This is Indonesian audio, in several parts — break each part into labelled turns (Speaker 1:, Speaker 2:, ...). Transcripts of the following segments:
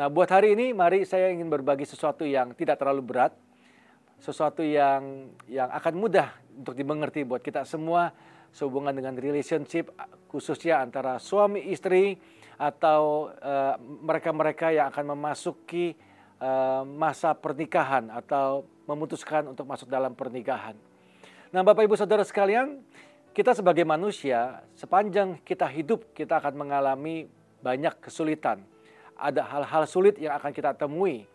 Speaker 1: Nah, buat hari ini mari saya ingin berbagi sesuatu yang tidak terlalu berat, sesuatu yang yang akan mudah untuk dimengerti buat kita semua sehubungan dengan relationship khususnya antara suami istri atau eh, mereka-mereka uh, yang akan memasuki uh, masa pernikahan atau memutuskan untuk masuk dalam pernikahan. Nah, Bapak Ibu Saudara sekalian, kita sebagai manusia sepanjang kita hidup kita akan mengalami banyak kesulitan ada hal-hal sulit yang akan kita temui.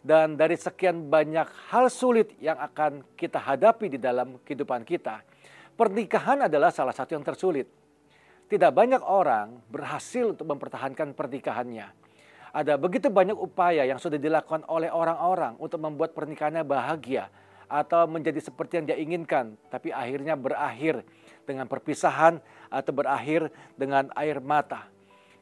Speaker 1: Dan dari sekian banyak hal sulit yang akan kita hadapi di dalam kehidupan kita, pernikahan adalah salah satu yang tersulit. Tidak banyak orang berhasil untuk mempertahankan pernikahannya. Ada begitu banyak upaya yang sudah dilakukan oleh orang-orang untuk membuat pernikahannya bahagia atau menjadi seperti yang dia inginkan, tapi akhirnya berakhir dengan perpisahan atau berakhir dengan air mata.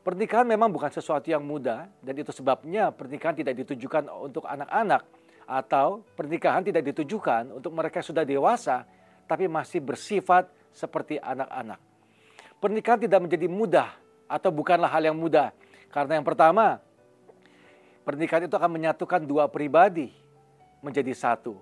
Speaker 1: Pernikahan memang bukan sesuatu yang mudah dan itu sebabnya pernikahan tidak ditujukan untuk anak-anak atau pernikahan tidak ditujukan untuk mereka sudah dewasa tapi masih bersifat seperti anak-anak. Pernikahan tidak menjadi mudah atau bukanlah hal yang mudah karena yang pertama pernikahan itu akan menyatukan dua pribadi menjadi satu.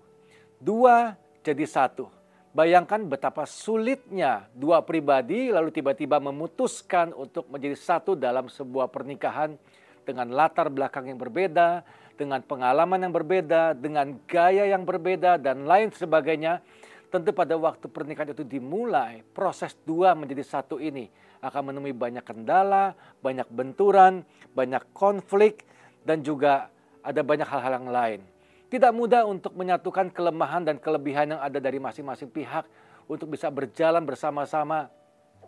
Speaker 1: Dua jadi satu. Bayangkan betapa sulitnya dua pribadi lalu tiba-tiba memutuskan untuk menjadi satu dalam sebuah pernikahan dengan latar belakang yang berbeda, dengan pengalaman yang berbeda, dengan gaya yang berbeda dan lain sebagainya. Tentu pada waktu pernikahan itu dimulai, proses dua menjadi satu ini akan menemui banyak kendala, banyak benturan, banyak konflik, dan juga ada banyak hal-hal yang lain. Tidak mudah untuk menyatukan kelemahan dan kelebihan yang ada dari masing-masing pihak untuk bisa berjalan bersama-sama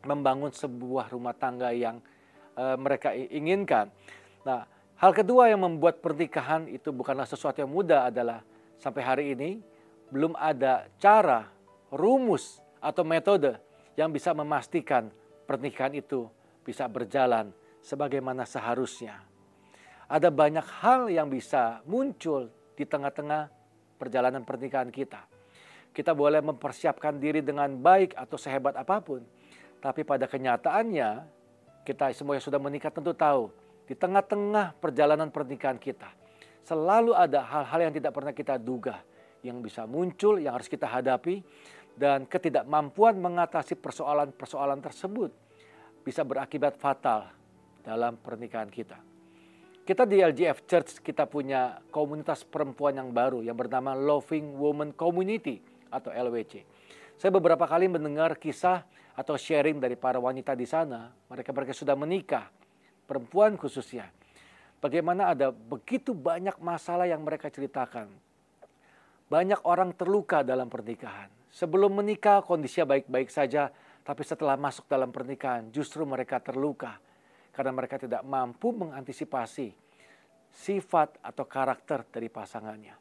Speaker 1: membangun sebuah rumah tangga yang uh, mereka inginkan. Nah, hal kedua yang membuat pernikahan itu bukanlah sesuatu yang mudah adalah sampai hari ini belum ada cara, rumus atau metode yang bisa memastikan pernikahan itu bisa berjalan sebagaimana seharusnya. Ada banyak hal yang bisa muncul di tengah-tengah perjalanan pernikahan kita. Kita boleh mempersiapkan diri dengan baik atau sehebat apa pun, tapi pada kenyataannya kita semua yang sudah menikah tentu tahu di tengah-tengah perjalanan pernikahan kita selalu ada hal-hal yang tidak pernah kita duga yang bisa muncul, yang harus kita hadapi dan ketidakmampuan mengatasi persoalan-persoalan tersebut bisa berakibat fatal dalam pernikahan kita. Kita di LGF Church kita punya komunitas perempuan yang baru yang bernama Loving Woman Community atau LWC. Saya beberapa kali mendengar kisah atau sharing dari para wanita di sana. Mereka-mereka sudah menikah, perempuan khususnya. Bagaimana ada begitu banyak masalah yang mereka ceritakan. Banyak orang terluka dalam pernikahan. Sebelum menikah kondisinya baik-baik saja, tapi setelah masuk dalam pernikahan justru mereka terluka karena mereka tidak mampu mengantisipasi sifat atau karakter dari pasangannya.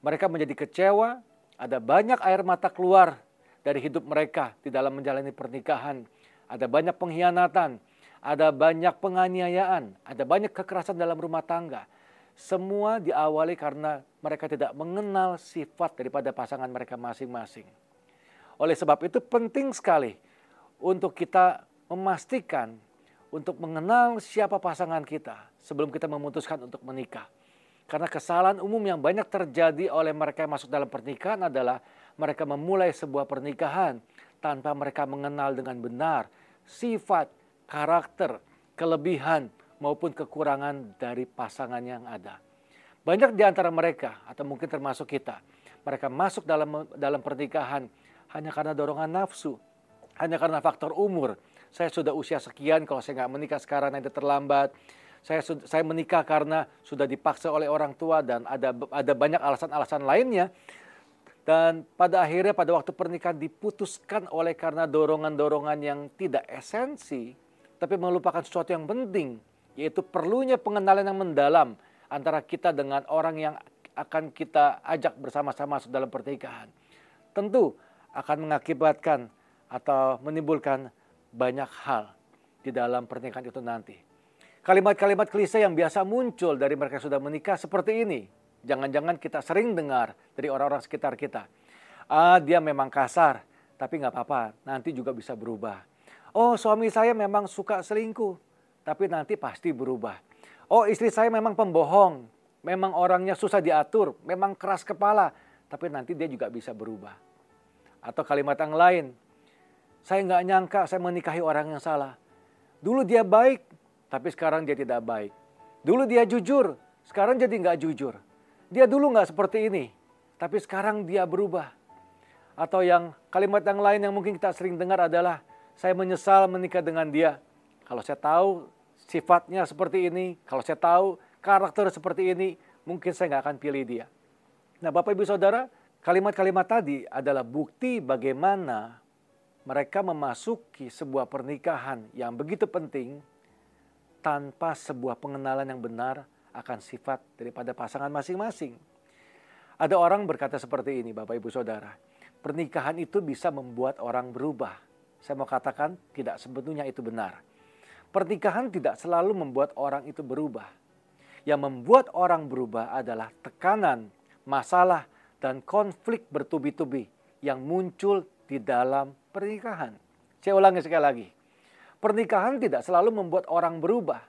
Speaker 1: Mereka menjadi kecewa, ada banyak air mata keluar dari hidup mereka di dalam menjalani pernikahan. Ada banyak pengkhianatan, ada banyak penganiayaan, ada banyak kekerasan dalam rumah tangga. Semua diawali karena mereka tidak mengenal sifat daripada pasangan mereka masing-masing. Oleh sebab itu penting sekali untuk kita memastikan untuk mengenal siapa pasangan kita sebelum kita memutuskan untuk menikah. Karena kesalahan umum yang banyak terjadi oleh mereka yang masuk dalam pernikahan adalah mereka memulai sebuah pernikahan tanpa mereka mengenal dengan benar sifat, karakter, kelebihan maupun kekurangan dari pasangan yang ada. Banyak di antara mereka atau mungkin termasuk kita, mereka masuk dalam dalam pernikahan hanya karena dorongan nafsu, hanya karena faktor umur, saya sudah usia sekian, kalau saya nggak menikah sekarang nanti terlambat. Saya saya menikah karena sudah dipaksa oleh orang tua dan ada ada banyak alasan-alasan lainnya. Dan pada akhirnya pada waktu pernikahan diputuskan oleh karena dorongan-dorongan yang tidak esensi, tapi melupakan sesuatu yang penting, yaitu perlunya pengenalan yang mendalam antara kita dengan orang yang akan kita ajak bersama-sama dalam pernikahan. Tentu akan mengakibatkan atau menimbulkan banyak hal di dalam pernikahan itu nanti. Kalimat-kalimat klise yang biasa muncul dari mereka sudah menikah seperti ini. Jangan-jangan kita sering dengar dari orang-orang sekitar kita. Ah, dia memang kasar, tapi nggak apa-apa, nanti juga bisa berubah. Oh, suami saya memang suka selingkuh, tapi nanti pasti berubah. Oh istri saya memang pembohong, memang orangnya susah diatur, memang keras kepala, tapi nanti dia juga bisa berubah. Atau kalimat yang lain, saya nggak nyangka saya menikahi orang yang salah. Dulu dia baik, tapi sekarang dia tidak baik. Dulu dia jujur, sekarang jadi nggak jujur. Dia dulu nggak seperti ini, tapi sekarang dia berubah. Atau yang kalimat yang lain yang mungkin kita sering dengar adalah, saya menyesal menikah dengan dia. Kalau saya tahu sifatnya seperti ini, kalau saya tahu karakter seperti ini, mungkin saya nggak akan pilih dia. Nah Bapak Ibu Saudara, kalimat-kalimat tadi adalah bukti bagaimana mereka memasuki sebuah pernikahan yang begitu penting tanpa sebuah pengenalan yang benar akan sifat daripada pasangan masing-masing. Ada orang berkata seperti ini, Bapak Ibu Saudara. Pernikahan itu bisa membuat orang berubah. Saya mau katakan tidak sebetulnya itu benar. Pernikahan tidak selalu membuat orang itu berubah. Yang membuat orang berubah adalah tekanan, masalah, dan konflik bertubi-tubi yang muncul di dalam pernikahan. Saya ulangi sekali lagi. Pernikahan tidak selalu membuat orang berubah.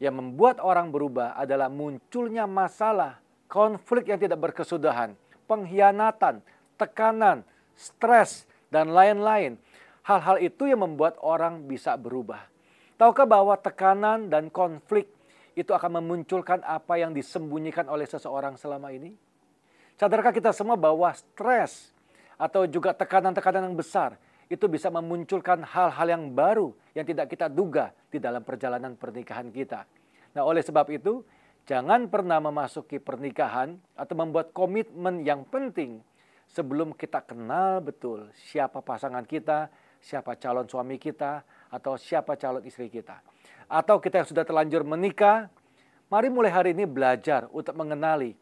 Speaker 1: Yang membuat orang berubah adalah munculnya masalah, konflik yang tidak berkesudahan, pengkhianatan, tekanan, stres, dan lain-lain. Hal-hal itu yang membuat orang bisa berubah. Tahukah bahwa tekanan dan konflik itu akan memunculkan apa yang disembunyikan oleh seseorang selama ini? Sadarkah kita semua bahwa stres atau juga tekanan-tekanan yang besar itu bisa memunculkan hal-hal yang baru yang tidak kita duga di dalam perjalanan pernikahan kita. Nah, oleh sebab itu, jangan pernah memasuki pernikahan atau membuat komitmen yang penting sebelum kita kenal betul siapa pasangan kita, siapa calon suami kita, atau siapa calon istri kita. Atau kita yang sudah terlanjur menikah, mari mulai hari ini belajar untuk mengenali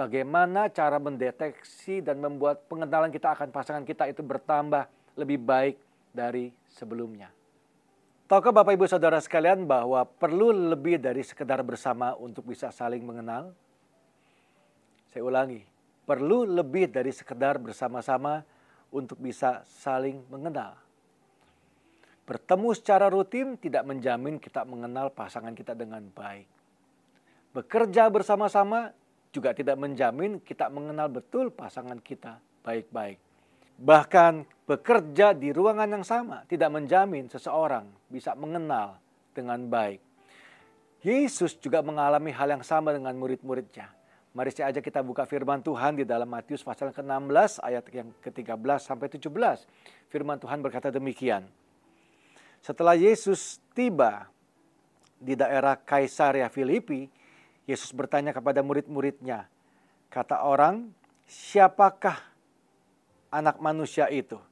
Speaker 1: bagaimana cara mendeteksi dan membuat pengenalan kita akan pasangan kita itu bertambah lebih baik dari sebelumnya. Tahukah Bapak Ibu Saudara sekalian bahwa perlu lebih dari sekedar bersama untuk bisa saling mengenal? Saya ulangi, perlu lebih dari sekedar bersama-sama untuk bisa saling mengenal. Bertemu secara rutin tidak menjamin kita mengenal pasangan kita dengan baik. Bekerja bersama-sama juga tidak menjamin kita mengenal betul pasangan kita baik-baik. Bahkan bekerja di ruangan yang sama tidak menjamin seseorang bisa mengenal dengan baik. Yesus juga mengalami hal yang sama dengan murid-muridnya. Mari saya ajak kita buka firman Tuhan di dalam Matius pasal ke-16 ayat yang ke-13 sampai 17. Firman Tuhan berkata demikian. Setelah Yesus tiba di daerah Kaisaria Filipi, Yesus bertanya kepada murid-muridnya, kata orang, siapakah anak manusia itu?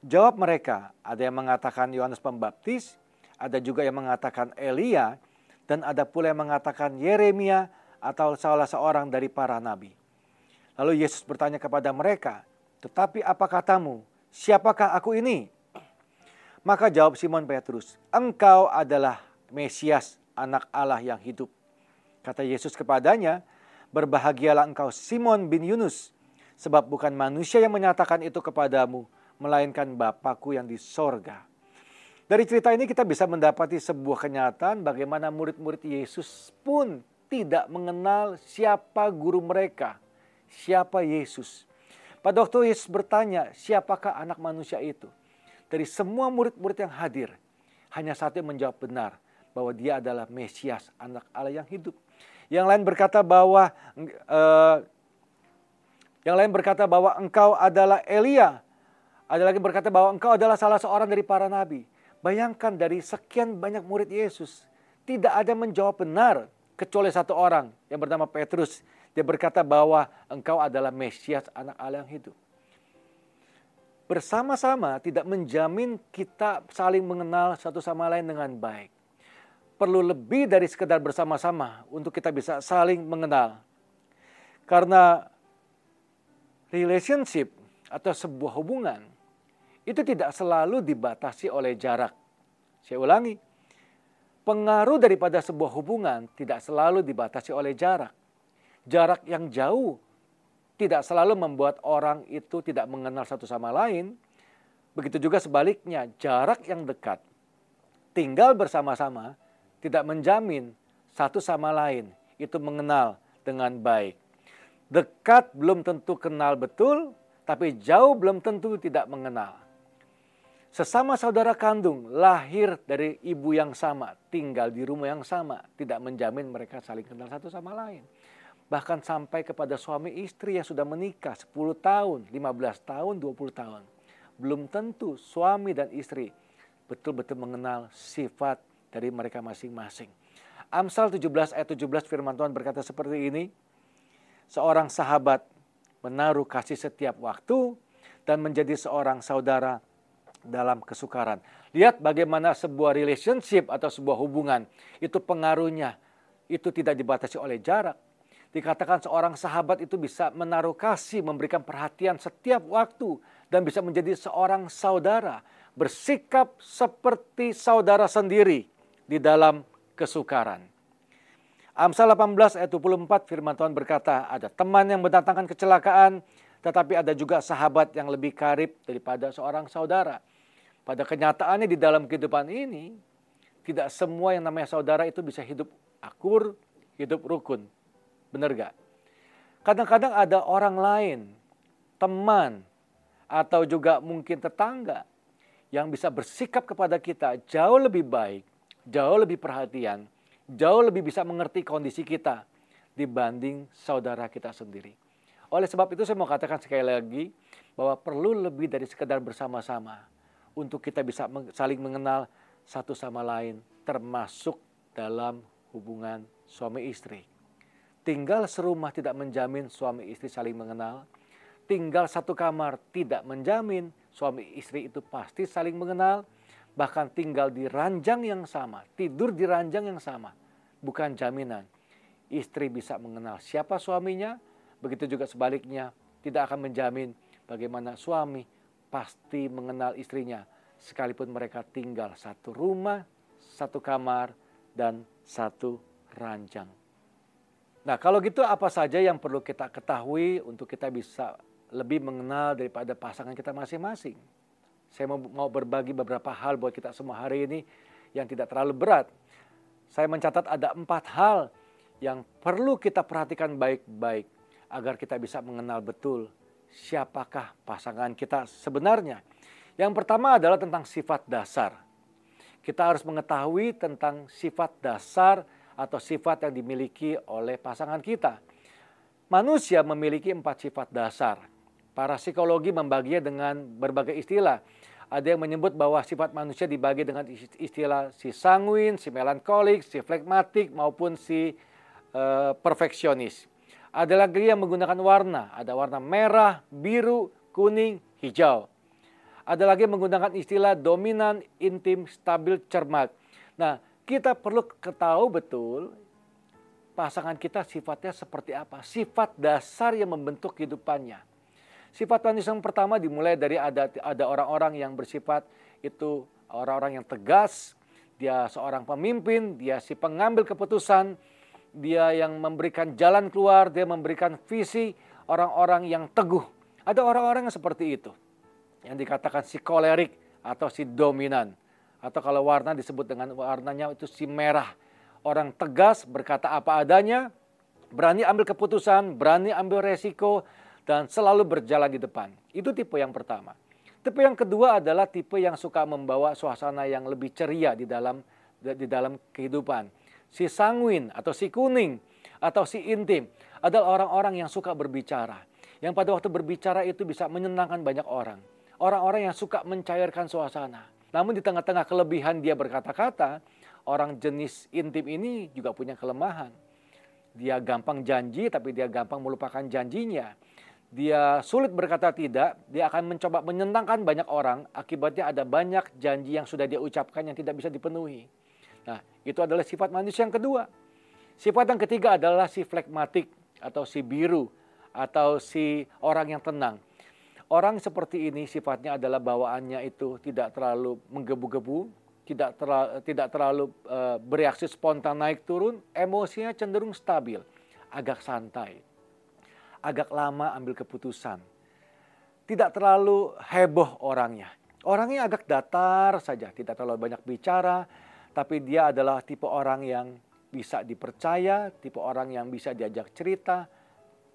Speaker 1: Jawab mereka, ada yang mengatakan Yohanes Pembaptis, ada juga yang mengatakan Elia, dan ada pula yang mengatakan Yeremia atau salah seorang dari para nabi. Lalu Yesus bertanya kepada mereka, "Tetapi apa katamu? Siapakah aku ini?" Maka jawab Simon Petrus, "Engkau adalah Mesias, anak Allah yang hidup." Kata Yesus kepadanya, "Berbahagialah engkau Simon bin Yunus, Sebab bukan manusia yang menyatakan itu kepadamu, melainkan Bapakku yang di sorga. Dari cerita ini kita bisa mendapati sebuah kenyataan bagaimana murid-murid Yesus pun tidak mengenal siapa guru mereka, siapa Yesus. Pada waktu Yesus bertanya, siapakah anak manusia itu? Dari semua murid-murid yang hadir, hanya satu yang menjawab benar bahwa dia adalah Mesias, anak Allah yang hidup. Yang lain berkata bahwa uh, yang lain berkata bahwa engkau adalah Elia. Ada lagi berkata bahwa engkau adalah salah seorang dari para nabi. Bayangkan dari sekian banyak murid Yesus, tidak ada menjawab benar kecuali satu orang yang bernama Petrus. Dia berkata bahwa engkau adalah Mesias anak Allah yang hidup. Bersama-sama tidak menjamin kita saling mengenal satu sama lain dengan baik. Perlu lebih dari sekedar bersama-sama untuk kita bisa saling mengenal. Karena relationship atau sebuah hubungan itu tidak selalu dibatasi oleh jarak. Saya ulangi, pengaruh daripada sebuah hubungan tidak selalu dibatasi oleh jarak. Jarak yang jauh tidak selalu membuat orang itu tidak mengenal satu sama lain. Begitu juga sebaliknya, jarak yang dekat tinggal bersama-sama tidak menjamin satu sama lain itu mengenal dengan baik. Dekat belum tentu kenal betul, tapi jauh belum tentu tidak mengenal. Sesama saudara kandung lahir dari ibu yang sama, tinggal di rumah yang sama, tidak menjamin mereka saling kenal satu sama lain. Bahkan sampai kepada suami istri yang sudah menikah 10 tahun, 15 tahun, 20 tahun. Belum tentu suami dan istri betul-betul mengenal sifat dari mereka masing-masing. Amsal 17 ayat 17 firman Tuhan berkata seperti ini. Seorang sahabat menaruh kasih setiap waktu dan menjadi seorang saudara dalam kesukaran. Lihat bagaimana sebuah relationship atau sebuah hubungan itu pengaruhnya itu tidak dibatasi oleh jarak. Dikatakan seorang sahabat itu bisa menaruh kasih, memberikan perhatian setiap waktu dan bisa menjadi seorang saudara, bersikap seperti saudara sendiri di dalam kesukaran. Amsal 18 ayat 24 firman Tuhan berkata, ada teman yang mendatangkan kecelakaan, tetapi ada juga sahabat yang lebih karib daripada seorang saudara. Pada kenyataannya di dalam kehidupan ini, tidak semua yang namanya saudara itu bisa hidup akur, hidup rukun. Benar gak? Kadang-kadang ada orang lain, teman, atau juga mungkin tetangga yang bisa bersikap kepada kita jauh lebih baik, jauh lebih perhatian, jauh lebih bisa mengerti kondisi kita dibanding saudara kita sendiri. Oleh sebab itu saya mau katakan sekali lagi bahwa perlu lebih dari sekedar bersama-sama untuk kita bisa saling mengenal satu sama lain, termasuk dalam hubungan suami istri. Tinggal serumah tidak menjamin suami istri saling mengenal. Tinggal satu kamar tidak menjamin suami istri itu pasti saling mengenal. Bahkan tinggal di ranjang yang sama, tidur di ranjang yang sama. Bukan jaminan istri bisa mengenal siapa suaminya, begitu juga sebaliknya tidak akan menjamin bagaimana suami pasti mengenal istrinya, sekalipun mereka tinggal satu rumah, satu kamar, dan satu ranjang. Nah, kalau gitu apa saja yang perlu kita ketahui untuk kita bisa lebih mengenal daripada pasangan kita masing-masing? Saya mau, berbagi beberapa hal buat kita semua hari ini yang tidak terlalu berat. Saya mencatat ada empat hal yang perlu kita perhatikan baik-baik agar kita bisa mengenal betul siapakah pasangan kita sebenarnya. Yang pertama adalah tentang sifat dasar. Kita harus mengetahui tentang sifat dasar atau sifat yang dimiliki oleh pasangan kita. Manusia memiliki empat sifat dasar. Para psikologi membaginya dengan berbagai istilah. Ada yang menyebut bahwa sifat manusia dibagi dengan istilah si sanguin, si melankolik, si flegmatik maupun si uh, perfeksionis. Ada lagi yang menggunakan warna, ada warna merah, biru, kuning, hijau. Ada lagi yang menggunakan istilah dominan, intim, stabil, cermat. Nah, kita perlu ketahui betul pasangan kita sifatnya seperti apa. Sifat dasar yang membentuk kehidupannya. Sifat manusia yang pertama dimulai dari ada ada orang-orang yang bersifat itu orang-orang yang tegas, dia seorang pemimpin, dia si pengambil keputusan, dia yang memberikan jalan keluar, dia memberikan visi, orang-orang yang teguh. Ada orang-orang yang seperti itu. Yang dikatakan si kolerik atau si dominan. Atau kalau warna disebut dengan warnanya itu si merah. Orang tegas berkata apa adanya, berani ambil keputusan, berani ambil resiko, dan selalu berjalan di depan. Itu tipe yang pertama. Tipe yang kedua adalah tipe yang suka membawa suasana yang lebih ceria di dalam di dalam kehidupan si sanguin atau si kuning atau si intim adalah orang-orang yang suka berbicara. Yang pada waktu berbicara itu bisa menyenangkan banyak orang. Orang-orang yang suka mencairkan suasana. Namun di tengah-tengah kelebihan dia berkata-kata, orang jenis intim ini juga punya kelemahan. Dia gampang janji tapi dia gampang melupakan janjinya. Dia sulit berkata tidak, dia akan mencoba menyenangkan banyak orang, akibatnya ada banyak janji yang sudah dia ucapkan yang tidak bisa dipenuhi. Nah, itu adalah sifat manusia yang kedua. Sifat yang ketiga adalah si flegmatik atau si biru atau si orang yang tenang. Orang seperti ini sifatnya adalah bawaannya itu tidak terlalu menggebu-gebu, tidak terlalu, tidak terlalu uh, bereaksi spontan naik turun, emosinya cenderung stabil, agak santai, agak lama ambil keputusan, tidak terlalu heboh orangnya. Orangnya agak datar saja, tidak terlalu banyak bicara, tapi dia adalah tipe orang yang bisa dipercaya, tipe orang yang bisa diajak cerita,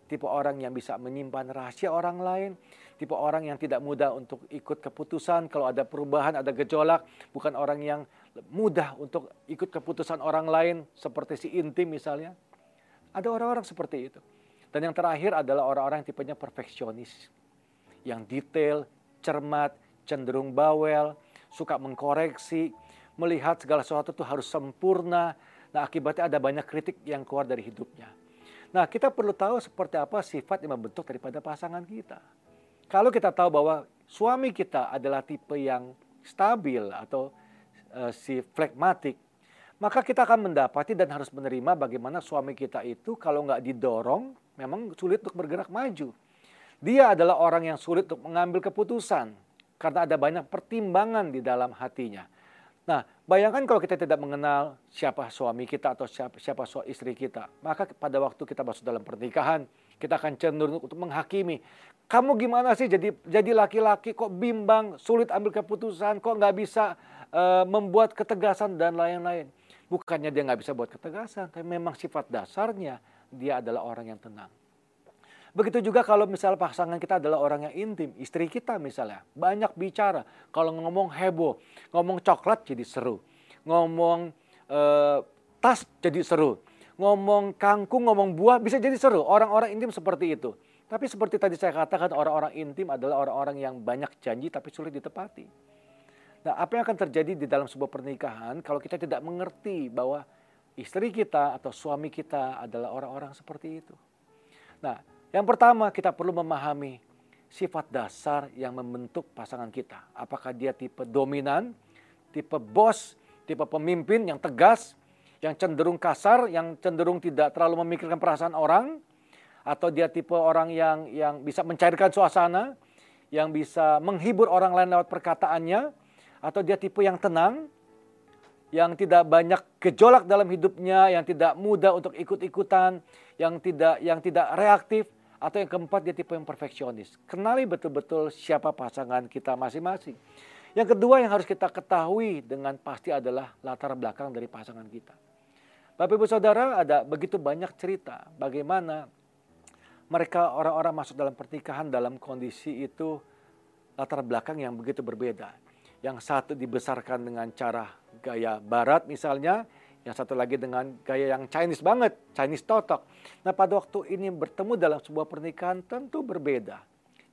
Speaker 1: tipe orang yang bisa menyimpan rahasia orang lain, tipe orang yang tidak mudah untuk ikut keputusan kalau ada perubahan, ada gejolak, bukan orang yang mudah untuk ikut keputusan orang lain seperti si intim misalnya. Ada orang-orang seperti itu. Dan yang terakhir adalah orang-orang yang tipenya perfeksionis. Yang detail, cermat, cenderung bawel, suka mengkoreksi, melihat segala sesuatu itu harus sempurna. Nah akibatnya ada banyak kritik yang keluar dari hidupnya. Nah kita perlu tahu seperti apa sifat yang membentuk daripada pasangan kita. Kalau kita tahu bahwa suami kita adalah tipe yang stabil atau uh, si flekmatik, maka kita akan mendapati dan harus menerima bagaimana suami kita itu kalau nggak didorong memang sulit untuk bergerak maju. Dia adalah orang yang sulit untuk mengambil keputusan karena ada banyak pertimbangan di dalam hatinya. Nah, bayangkan kalau kita tidak mengenal siapa suami kita atau siapa, siapa suami istri kita, maka pada waktu kita masuk dalam pernikahan, kita akan cenderung untuk menghakimi. Kamu gimana sih jadi jadi laki-laki kok bimbang, sulit ambil keputusan, kok nggak bisa uh, membuat ketegasan dan lain-lain. Bukannya dia nggak bisa buat ketegasan, tapi memang sifat dasarnya dia adalah orang yang tenang. Begitu juga kalau misalnya pasangan kita adalah orang yang intim, istri kita misalnya, banyak bicara. Kalau ngomong heboh, ngomong coklat jadi seru. Ngomong eh, tas jadi seru. Ngomong kangkung, ngomong buah bisa jadi seru. Orang-orang intim seperti itu. Tapi seperti tadi saya katakan, orang-orang intim adalah orang-orang yang banyak janji tapi sulit ditepati. Nah, apa yang akan terjadi di dalam sebuah pernikahan kalau kita tidak mengerti bahwa istri kita atau suami kita adalah orang-orang seperti itu. Nah, yang pertama kita perlu memahami sifat dasar yang membentuk pasangan kita. Apakah dia tipe dominan, tipe bos, tipe pemimpin yang tegas, yang cenderung kasar, yang cenderung tidak terlalu memikirkan perasaan orang, atau dia tipe orang yang yang bisa mencairkan suasana, yang bisa menghibur orang lain lewat perkataannya, atau dia tipe yang tenang, yang tidak banyak gejolak dalam hidupnya, yang tidak mudah untuk ikut-ikutan, yang tidak yang tidak reaktif, atau yang keempat dia tipe yang perfeksionis. Kenali betul-betul siapa pasangan kita masing-masing. Yang kedua yang harus kita ketahui dengan pasti adalah latar belakang dari pasangan kita. Bapak Ibu Saudara ada begitu banyak cerita bagaimana mereka orang-orang masuk dalam pernikahan dalam kondisi itu latar belakang yang begitu berbeda. Yang satu dibesarkan dengan cara gaya barat misalnya, yang satu lagi dengan gaya yang Chinese banget, Chinese totok. Nah pada waktu ini bertemu dalam sebuah pernikahan tentu berbeda.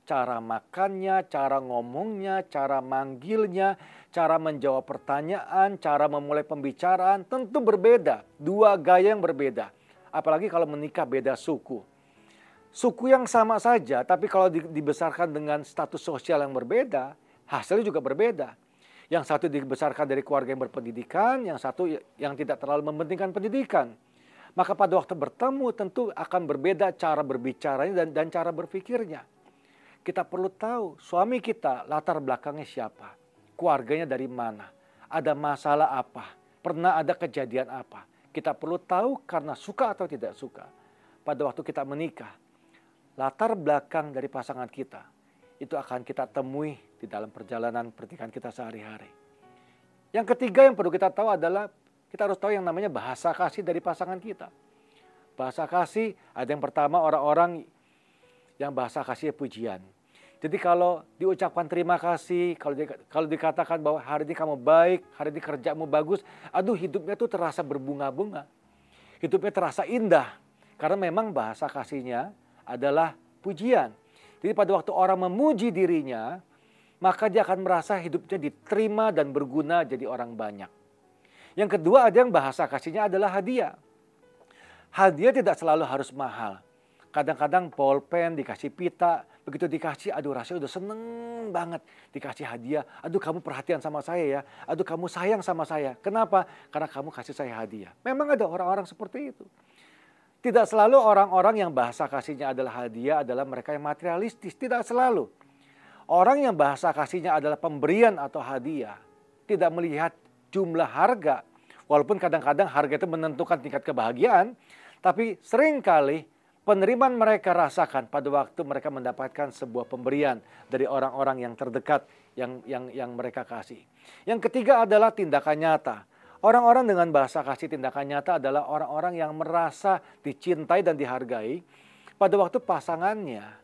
Speaker 1: Cara makannya, cara ngomongnya, cara manggilnya, cara menjawab pertanyaan, cara memulai pembicaraan tentu berbeda. Dua gaya yang berbeda. Apalagi kalau menikah beda suku. Suku yang sama saja, tapi kalau dibesarkan dengan status sosial yang berbeda, hasilnya juga berbeda. Yang satu dibesarkan dari keluarga yang berpendidikan, yang satu yang tidak terlalu mementingkan pendidikan. Maka pada waktu bertemu tentu akan berbeda cara berbicaranya dan, dan cara berpikirnya. Kita perlu tahu suami kita latar belakangnya siapa, keluarganya dari mana, ada masalah apa, pernah ada kejadian apa. Kita perlu tahu karena suka atau tidak suka. Pada waktu kita menikah, latar belakang dari pasangan kita itu akan kita temui di dalam perjalanan pernikahan kita sehari-hari. Yang ketiga yang perlu kita tahu adalah kita harus tahu yang namanya bahasa kasih dari pasangan kita. Bahasa kasih ada yang pertama orang-orang yang bahasa kasih pujian. Jadi kalau diucapkan terima kasih, kalau di, kalau dikatakan bahwa hari ini kamu baik, hari ini kerjamu bagus, aduh hidupnya tuh terasa berbunga-bunga. Hidupnya terasa indah. Karena memang bahasa kasihnya adalah pujian. Jadi pada waktu orang memuji dirinya, maka dia akan merasa hidupnya diterima dan berguna jadi orang banyak. Yang kedua ada yang bahasa kasihnya adalah hadiah. Hadiah tidak selalu harus mahal. Kadang-kadang pulpen dikasih pita, begitu dikasih, aduh rasanya udah seneng banget dikasih hadiah. Aduh kamu perhatian sama saya ya, aduh kamu sayang sama saya. Kenapa? Karena kamu kasih saya hadiah. Memang ada orang-orang seperti itu. Tidak selalu orang-orang yang bahasa kasihnya adalah hadiah adalah mereka yang materialistis. Tidak selalu. Orang yang bahasa kasihnya adalah pemberian atau hadiah. Tidak melihat jumlah harga. Walaupun kadang-kadang harga itu menentukan tingkat kebahagiaan. Tapi sering kali penerimaan mereka rasakan pada waktu mereka mendapatkan sebuah pemberian dari orang-orang yang terdekat yang yang yang mereka kasih. Yang ketiga adalah tindakan nyata. Orang-orang dengan bahasa kasih tindakan nyata adalah orang-orang yang merasa dicintai dan dihargai pada waktu pasangannya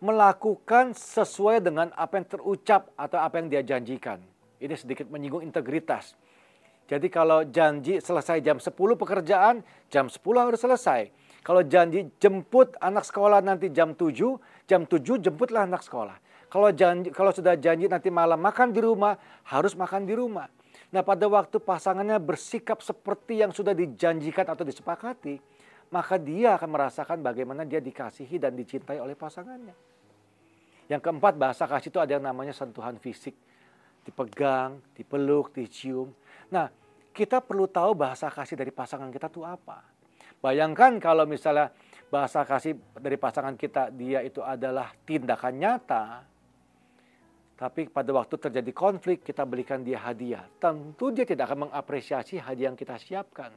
Speaker 1: melakukan sesuai dengan apa yang terucap atau apa yang dia janjikan. Ini sedikit menyinggung integritas. Jadi kalau janji selesai jam 10 pekerjaan, jam 10 harus selesai. Kalau janji jemput anak sekolah nanti jam 7, jam 7 jemputlah anak sekolah. Kalau janji kalau sudah janji nanti malam makan di rumah, harus makan di rumah. Nah pada waktu pasangannya bersikap seperti yang sudah dijanjikan atau disepakati, maka dia akan merasakan bagaimana dia dikasihi dan dicintai oleh pasangannya. Yang keempat bahasa kasih itu ada yang namanya sentuhan fisik. Dipegang, dipeluk, dicium. Nah kita perlu tahu bahasa kasih dari pasangan kita itu apa. Bayangkan kalau misalnya bahasa kasih dari pasangan kita dia itu adalah tindakan nyata, tapi pada waktu terjadi konflik, kita berikan dia hadiah. Tentu dia tidak akan mengapresiasi hadiah yang kita siapkan.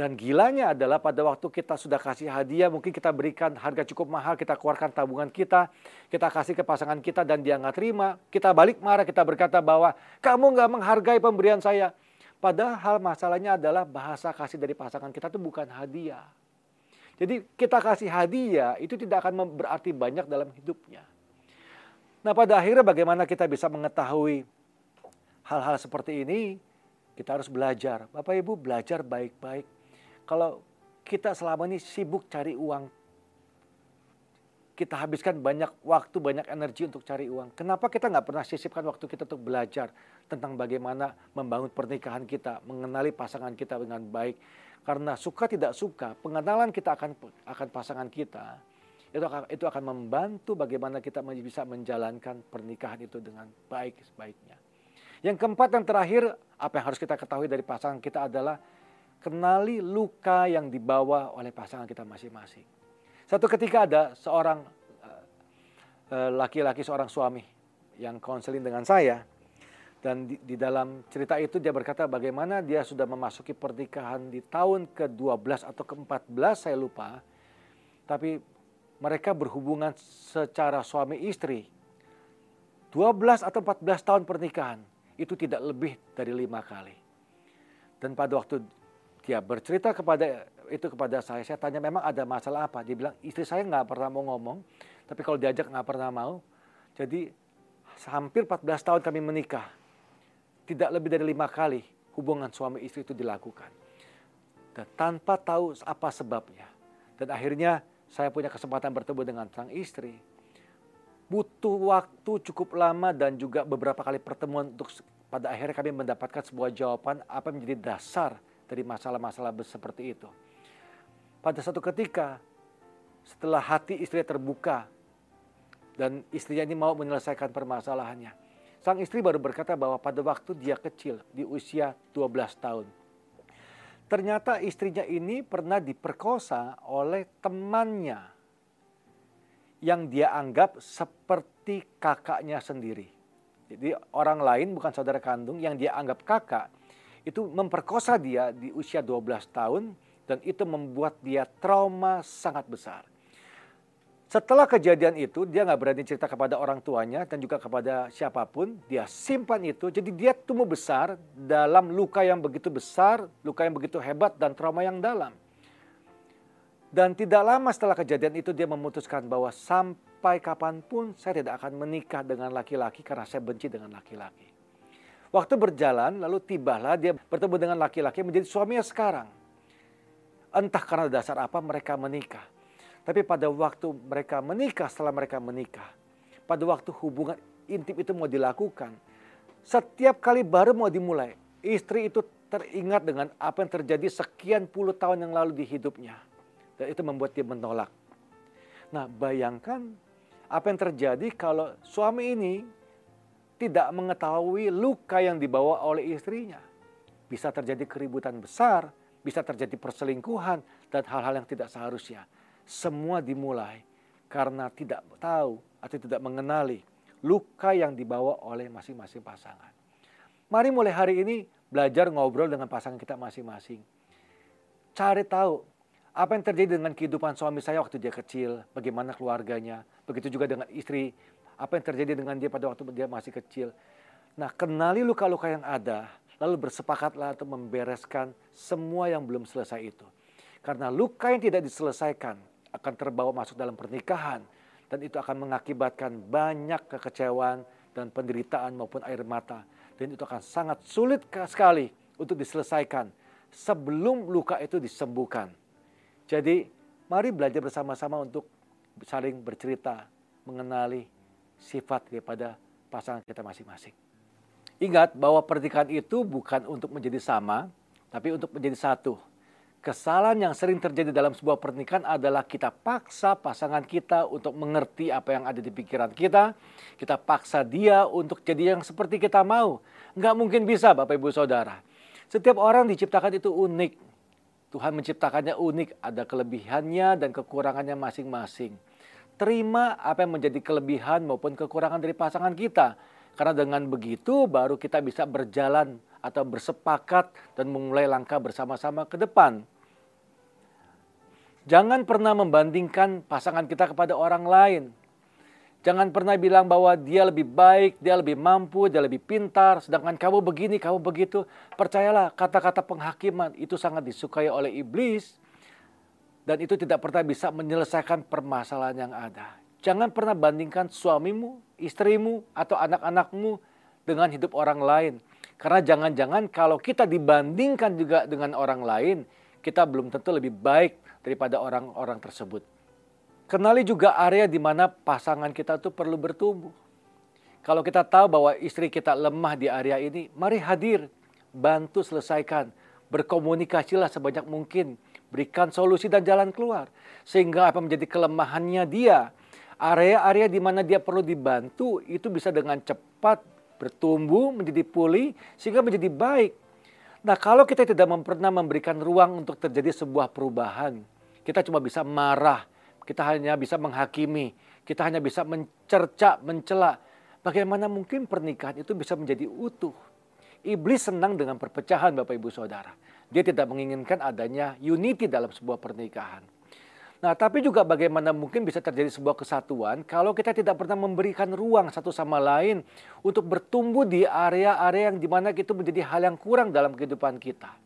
Speaker 1: Dan gilanya adalah pada waktu kita sudah kasih hadiah, mungkin kita berikan harga cukup mahal, kita keluarkan tabungan kita, kita kasih ke pasangan kita dan dia nggak terima. Kita balik marah, kita berkata bahwa kamu nggak menghargai pemberian saya. Padahal masalahnya adalah bahasa kasih dari pasangan kita itu bukan hadiah. Jadi kita kasih hadiah itu tidak akan berarti banyak dalam hidupnya. Nah pada akhirnya bagaimana kita bisa mengetahui hal-hal seperti ini? Kita harus belajar. Bapak Ibu belajar baik-baik. Kalau kita selama ini sibuk cari uang, kita habiskan banyak waktu, banyak energi untuk cari uang. Kenapa kita nggak pernah sisipkan waktu kita untuk belajar tentang bagaimana membangun pernikahan kita, mengenali pasangan kita dengan baik. Karena suka tidak suka, pengenalan kita akan akan pasangan kita itu akan, itu akan membantu bagaimana kita bisa menjalankan pernikahan itu dengan baik sebaiknya. Yang keempat dan terakhir, apa yang harus kita ketahui dari pasangan kita adalah kenali luka yang dibawa oleh pasangan kita masing-masing. Satu ketika ada seorang eh, eh, laki-laki, seorang suami yang konseling dengan saya, dan di, di dalam cerita itu dia berkata bagaimana dia sudah memasuki pernikahan di tahun ke-12 atau ke-14 saya lupa. Tapi mereka berhubungan secara suami istri 12 atau 14 tahun pernikahan itu tidak lebih dari lima kali. Dan pada waktu dia bercerita kepada itu kepada saya, saya tanya memang ada masalah apa? Dia bilang istri saya nggak pernah mau ngomong, tapi kalau diajak nggak pernah mau. Jadi hampir 14 tahun kami menikah, tidak lebih dari lima kali hubungan suami istri itu dilakukan. Dan tanpa tahu apa sebabnya. Dan akhirnya saya punya kesempatan bertemu dengan sang istri. Butuh waktu cukup lama dan juga beberapa kali pertemuan untuk pada akhirnya kami mendapatkan sebuah jawaban apa menjadi dasar dari masalah-masalah seperti itu. Pada satu ketika setelah hati istri terbuka dan istrinya ini mau menyelesaikan permasalahannya. Sang istri baru berkata bahwa pada waktu dia kecil di usia 12 tahun Ternyata istrinya ini pernah diperkosa oleh temannya yang dia anggap seperti kakaknya sendiri. Jadi orang lain bukan saudara kandung yang dia anggap kakak itu memperkosa dia di usia 12 tahun dan itu membuat dia trauma sangat besar. Setelah kejadian itu, dia nggak berani cerita kepada orang tuanya dan juga kepada siapa pun. Dia simpan itu, jadi dia tumbuh besar dalam luka yang begitu besar, luka yang begitu hebat dan trauma yang dalam. Dan tidak lama setelah kejadian itu dia memutuskan bahwa sampai kapan pun saya tidak akan menikah dengan laki-laki karena saya benci dengan laki-laki. Waktu berjalan lalu tibalah dia bertemu dengan laki-laki menjadi suaminya sekarang. Entah karena dasar apa mereka menikah tapi pada waktu mereka menikah, setelah mereka menikah, pada waktu hubungan intim itu mau dilakukan, setiap kali baru mau dimulai, istri itu teringat dengan apa yang terjadi sekian puluh tahun yang lalu di hidupnya. Dan itu membuat dia menolak. Nah bayangkan apa yang terjadi kalau suami ini tidak mengetahui luka yang dibawa oleh istrinya. Bisa terjadi keributan besar, bisa terjadi perselingkuhan, dan hal-hal yang tidak seharusnya semua dimulai karena tidak tahu atau tidak mengenali luka yang dibawa oleh masing-masing pasangan. Mari mulai hari ini belajar ngobrol dengan pasangan kita masing-masing. Cari tahu apa yang terjadi dengan kehidupan suami saya waktu dia kecil, bagaimana keluarganya, begitu juga dengan istri, apa yang terjadi dengan dia pada waktu dia masih kecil. Nah, kenali luka-luka yang ada, lalu bersepakatlah untuk membereskan semua yang belum selesai itu. Karena luka yang tidak diselesaikan akan terbawa masuk dalam pernikahan dan itu akan mengakibatkan banyak kekecewaan dan penderitaan maupun air mata dan itu akan sangat sulit sekali untuk diselesaikan sebelum luka itu disembuhkan. Jadi mari belajar bersama-sama untuk saling bercerita, mengenali sifat daripada pasangan kita masing-masing. Ingat bahwa pernikahan itu bukan untuk menjadi sama, tapi untuk menjadi satu. Kesalahan yang sering terjadi dalam sebuah pernikahan adalah kita paksa pasangan kita untuk mengerti apa yang ada di pikiran kita. Kita paksa dia untuk jadi yang seperti kita mau. Nggak mungkin bisa Bapak Ibu Saudara. Setiap orang diciptakan itu unik. Tuhan menciptakannya unik, ada kelebihannya dan kekurangannya masing-masing. Terima apa yang menjadi kelebihan maupun kekurangan dari pasangan kita. Karena dengan begitu baru kita bisa berjalan atau bersepakat dan memulai langkah bersama-sama ke depan. Jangan pernah membandingkan pasangan kita kepada orang lain. Jangan pernah bilang bahwa dia lebih baik, dia lebih mampu, dia lebih pintar, sedangkan kamu begini, kamu begitu. Percayalah, kata-kata penghakiman itu sangat disukai oleh iblis dan itu tidak pernah bisa menyelesaikan permasalahan yang ada. Jangan pernah bandingkan suamimu, istrimu, atau anak-anakmu dengan hidup orang lain. Karena jangan-jangan kalau kita dibandingkan juga dengan orang lain, kita belum tentu lebih baik daripada orang-orang tersebut. Kenali juga area di mana pasangan kita itu perlu bertumbuh. Kalau kita tahu bahwa istri kita lemah di area ini, mari hadir, bantu selesaikan, berkomunikasilah sebanyak mungkin, berikan solusi dan jalan keluar. Sehingga apa menjadi kelemahannya dia, area-area di mana dia perlu dibantu itu bisa dengan cepat bertumbuh, menjadi pulih, sehingga menjadi baik. Nah kalau kita tidak pernah memberikan ruang untuk terjadi sebuah perubahan, kita cuma bisa marah, kita hanya bisa menghakimi, kita hanya bisa mencerca, mencela. Bagaimana mungkin pernikahan itu bisa menjadi utuh? Iblis senang dengan perpecahan Bapak Ibu Saudara. Dia tidak menginginkan adanya unity dalam sebuah pernikahan. Nah, tapi juga bagaimana mungkin bisa terjadi sebuah kesatuan kalau kita tidak pernah memberikan ruang satu sama lain untuk bertumbuh di area-area yang di mana itu menjadi hal yang kurang dalam kehidupan kita.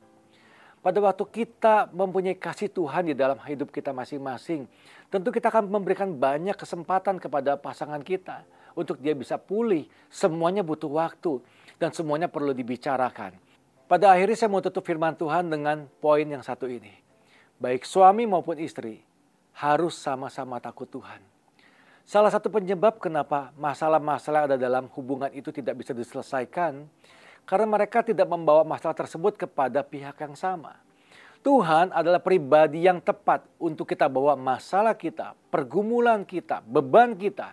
Speaker 1: Pada waktu kita mempunyai kasih Tuhan di dalam hidup kita masing-masing, tentu kita akan memberikan banyak kesempatan kepada pasangan kita untuk dia bisa pulih. Semuanya butuh waktu dan semuanya perlu dibicarakan. Pada akhirnya saya mau tutup firman Tuhan dengan poin yang satu ini. Baik suami maupun istri, harus sama-sama takut Tuhan. Salah satu penyebab kenapa masalah-masalah ada dalam hubungan itu tidak bisa diselesaikan karena mereka tidak membawa masalah tersebut kepada pihak yang sama. Tuhan adalah pribadi yang tepat untuk kita bawa masalah kita, pergumulan kita, beban kita.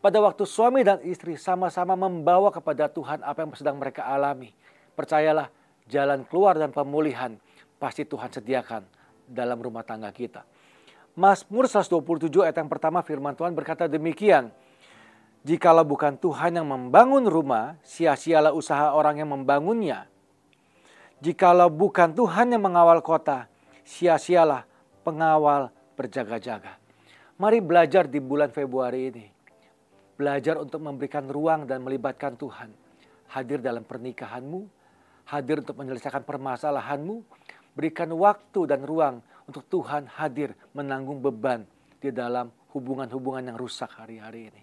Speaker 1: Pada waktu suami dan istri sama-sama membawa kepada Tuhan apa yang sedang mereka alami. Percayalah, jalan keluar dan pemulihan pasti Tuhan sediakan dalam rumah tangga kita. Mazmur 127 ayat yang pertama firman Tuhan berkata demikian. Jikalau bukan Tuhan yang membangun rumah, sia-sialah usaha orang yang membangunnya. Jikalau bukan Tuhan yang mengawal kota, sia-sialah pengawal berjaga-jaga. Mari belajar di bulan Februari ini. Belajar untuk memberikan ruang dan melibatkan Tuhan. Hadir dalam pernikahanmu, hadir untuk menyelesaikan permasalahanmu, berikan waktu dan ruang untuk Tuhan hadir menanggung beban di dalam hubungan-hubungan yang rusak hari-hari ini.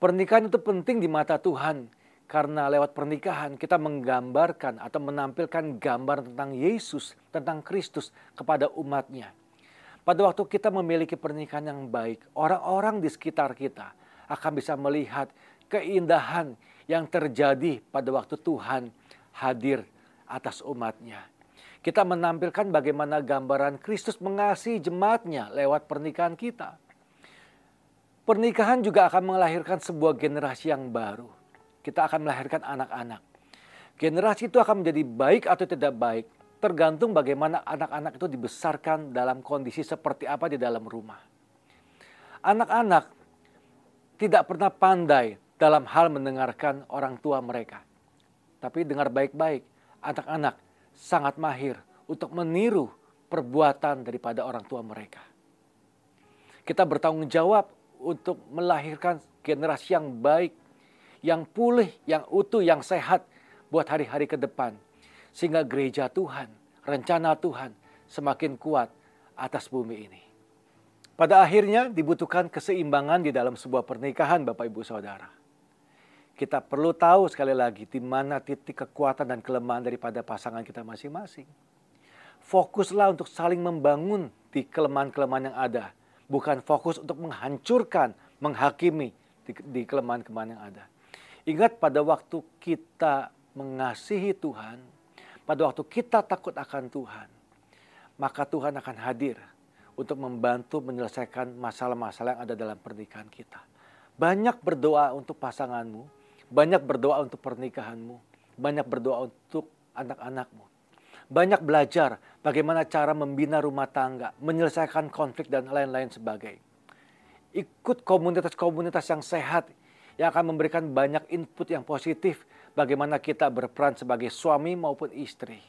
Speaker 1: Pernikahan itu penting di mata Tuhan karena lewat pernikahan kita menggambarkan atau menampilkan gambar tentang Yesus, tentang Kristus kepada umatnya. Pada waktu kita memiliki pernikahan yang baik, orang-orang di sekitar kita akan bisa melihat keindahan yang terjadi pada waktu Tuhan hadir atas umatnya. Kita menampilkan bagaimana gambaran Kristus mengasihi jemaatnya lewat pernikahan kita. Pernikahan juga akan melahirkan sebuah generasi yang baru. Kita akan melahirkan anak-anak. Generasi itu akan menjadi baik atau tidak baik tergantung bagaimana anak-anak itu dibesarkan dalam kondisi seperti apa di dalam rumah. Anak-anak tidak pernah pandai dalam hal mendengarkan orang tua mereka. Tapi dengar baik-baik, anak-anak sangat mahir untuk meniru perbuatan daripada orang tua mereka. Kita bertanggung jawab untuk melahirkan generasi yang baik, yang pulih, yang utuh, yang sehat, buat hari-hari ke depan. Sehingga gereja Tuhan, rencana Tuhan semakin kuat atas bumi ini. Pada akhirnya dibutuhkan keseimbangan di dalam sebuah pernikahan Bapak Ibu Saudara. Kita perlu tahu sekali lagi di mana titik kekuatan dan kelemahan daripada pasangan kita masing-masing. Fokuslah untuk saling membangun di kelemahan-kelemahan yang ada. Bukan fokus untuk menghancurkan, menghakimi di, kelemahan-kelemahan yang ada. Ingat pada waktu kita mengasihi Tuhan, pada waktu kita takut akan Tuhan, maka Tuhan akan hadir untuk membantu menyelesaikan masalah-masalah yang ada dalam pernikahan kita. Banyak berdoa untuk pasanganmu, banyak berdoa untuk pernikahanmu. Banyak berdoa untuk anak-anakmu. Banyak belajar bagaimana cara membina rumah tangga, menyelesaikan konflik dan lain-lain sebagainya. Ikut komunitas-komunitas yang sehat yang akan memberikan banyak input yang positif bagaimana kita berperan sebagai suami maupun istri.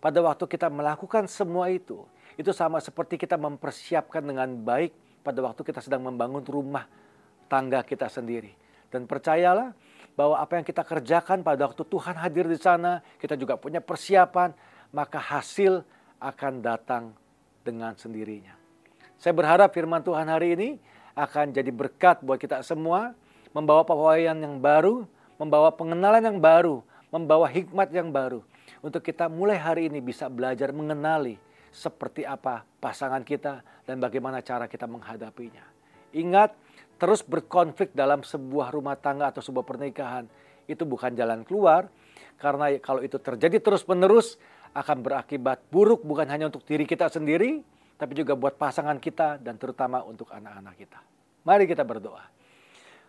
Speaker 1: Pada waktu kita melakukan semua itu, itu sama seperti kita mempersiapkan dengan baik pada waktu kita sedang membangun rumah tangga kita sendiri. Dan percayalah, bahwa apa yang kita kerjakan pada waktu Tuhan hadir di sana, kita juga punya persiapan, maka hasil akan datang dengan sendirinya. Saya berharap firman Tuhan hari ini akan jadi berkat buat kita semua, membawa pawaian yang baru, membawa pengenalan yang baru, membawa hikmat yang baru. Untuk kita mulai hari ini bisa belajar mengenali seperti apa pasangan kita dan bagaimana cara kita menghadapinya. Ingat, terus berkonflik dalam sebuah rumah tangga atau sebuah pernikahan itu bukan jalan keluar karena kalau itu terjadi terus-menerus akan berakibat buruk bukan hanya untuk diri kita sendiri tapi juga buat pasangan kita dan terutama untuk anak-anak kita. Mari kita berdoa.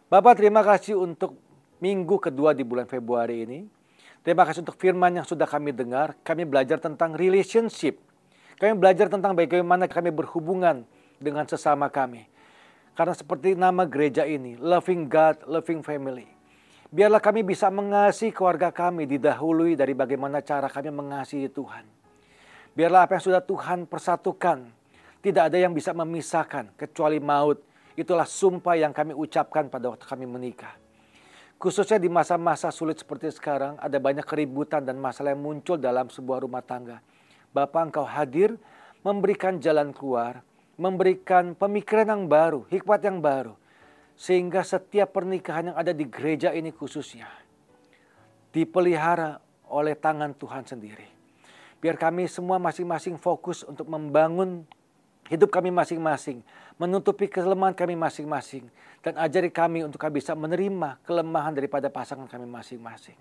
Speaker 1: Bapak terima kasih untuk minggu kedua di bulan Februari ini. Terima kasih untuk firman yang sudah kami dengar. Kami belajar tentang relationship. Kami belajar tentang bagaimana kami berhubungan dengan sesama kami. Karena seperti nama gereja ini, Loving God, Loving Family. Biarlah kami bisa mengasihi keluarga kami didahului dari bagaimana cara kami mengasihi Tuhan. Biarlah apa yang sudah Tuhan persatukan, tidak ada yang bisa memisahkan kecuali maut. Itulah sumpah yang kami ucapkan pada waktu kami menikah. Khususnya di masa-masa sulit seperti sekarang, ada banyak keributan dan masalah yang muncul dalam sebuah rumah tangga. Bapak engkau hadir memberikan jalan keluar, memberikan pemikiran yang baru, hikmat yang baru. Sehingga setiap pernikahan yang ada di gereja ini khususnya dipelihara oleh tangan Tuhan sendiri. Biar kami semua masing-masing fokus untuk membangun hidup kami masing-masing, menutupi kelemahan kami masing-masing, dan ajari kami untuk kami bisa menerima kelemahan daripada pasangan kami masing-masing.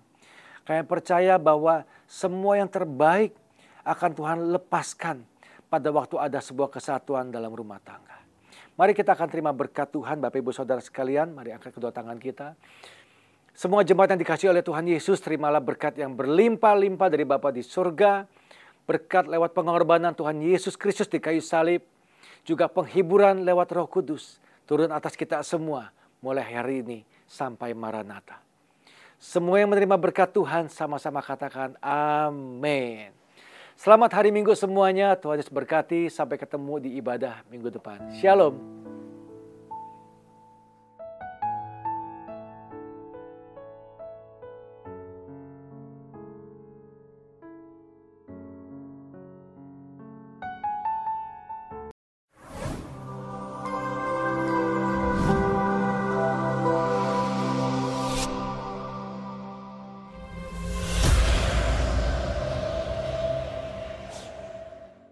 Speaker 1: Kami percaya bahwa semua yang terbaik akan Tuhan lepaskan pada waktu ada sebuah kesatuan dalam rumah tangga. Mari kita akan terima berkat Tuhan Bapak Ibu Saudara sekalian. Mari angkat kedua tangan kita. Semua jemaat yang dikasih oleh Tuhan Yesus terimalah berkat yang berlimpah-limpah dari Bapa di surga. Berkat lewat pengorbanan Tuhan Yesus Kristus di kayu salib. Juga penghiburan lewat roh kudus. Turun atas kita semua mulai hari ini sampai Maranatha. Semua yang menerima berkat Tuhan sama-sama katakan amin. Selamat hari Minggu semuanya. Tuhan Yesus berkati. Sampai ketemu di ibadah minggu depan. Shalom.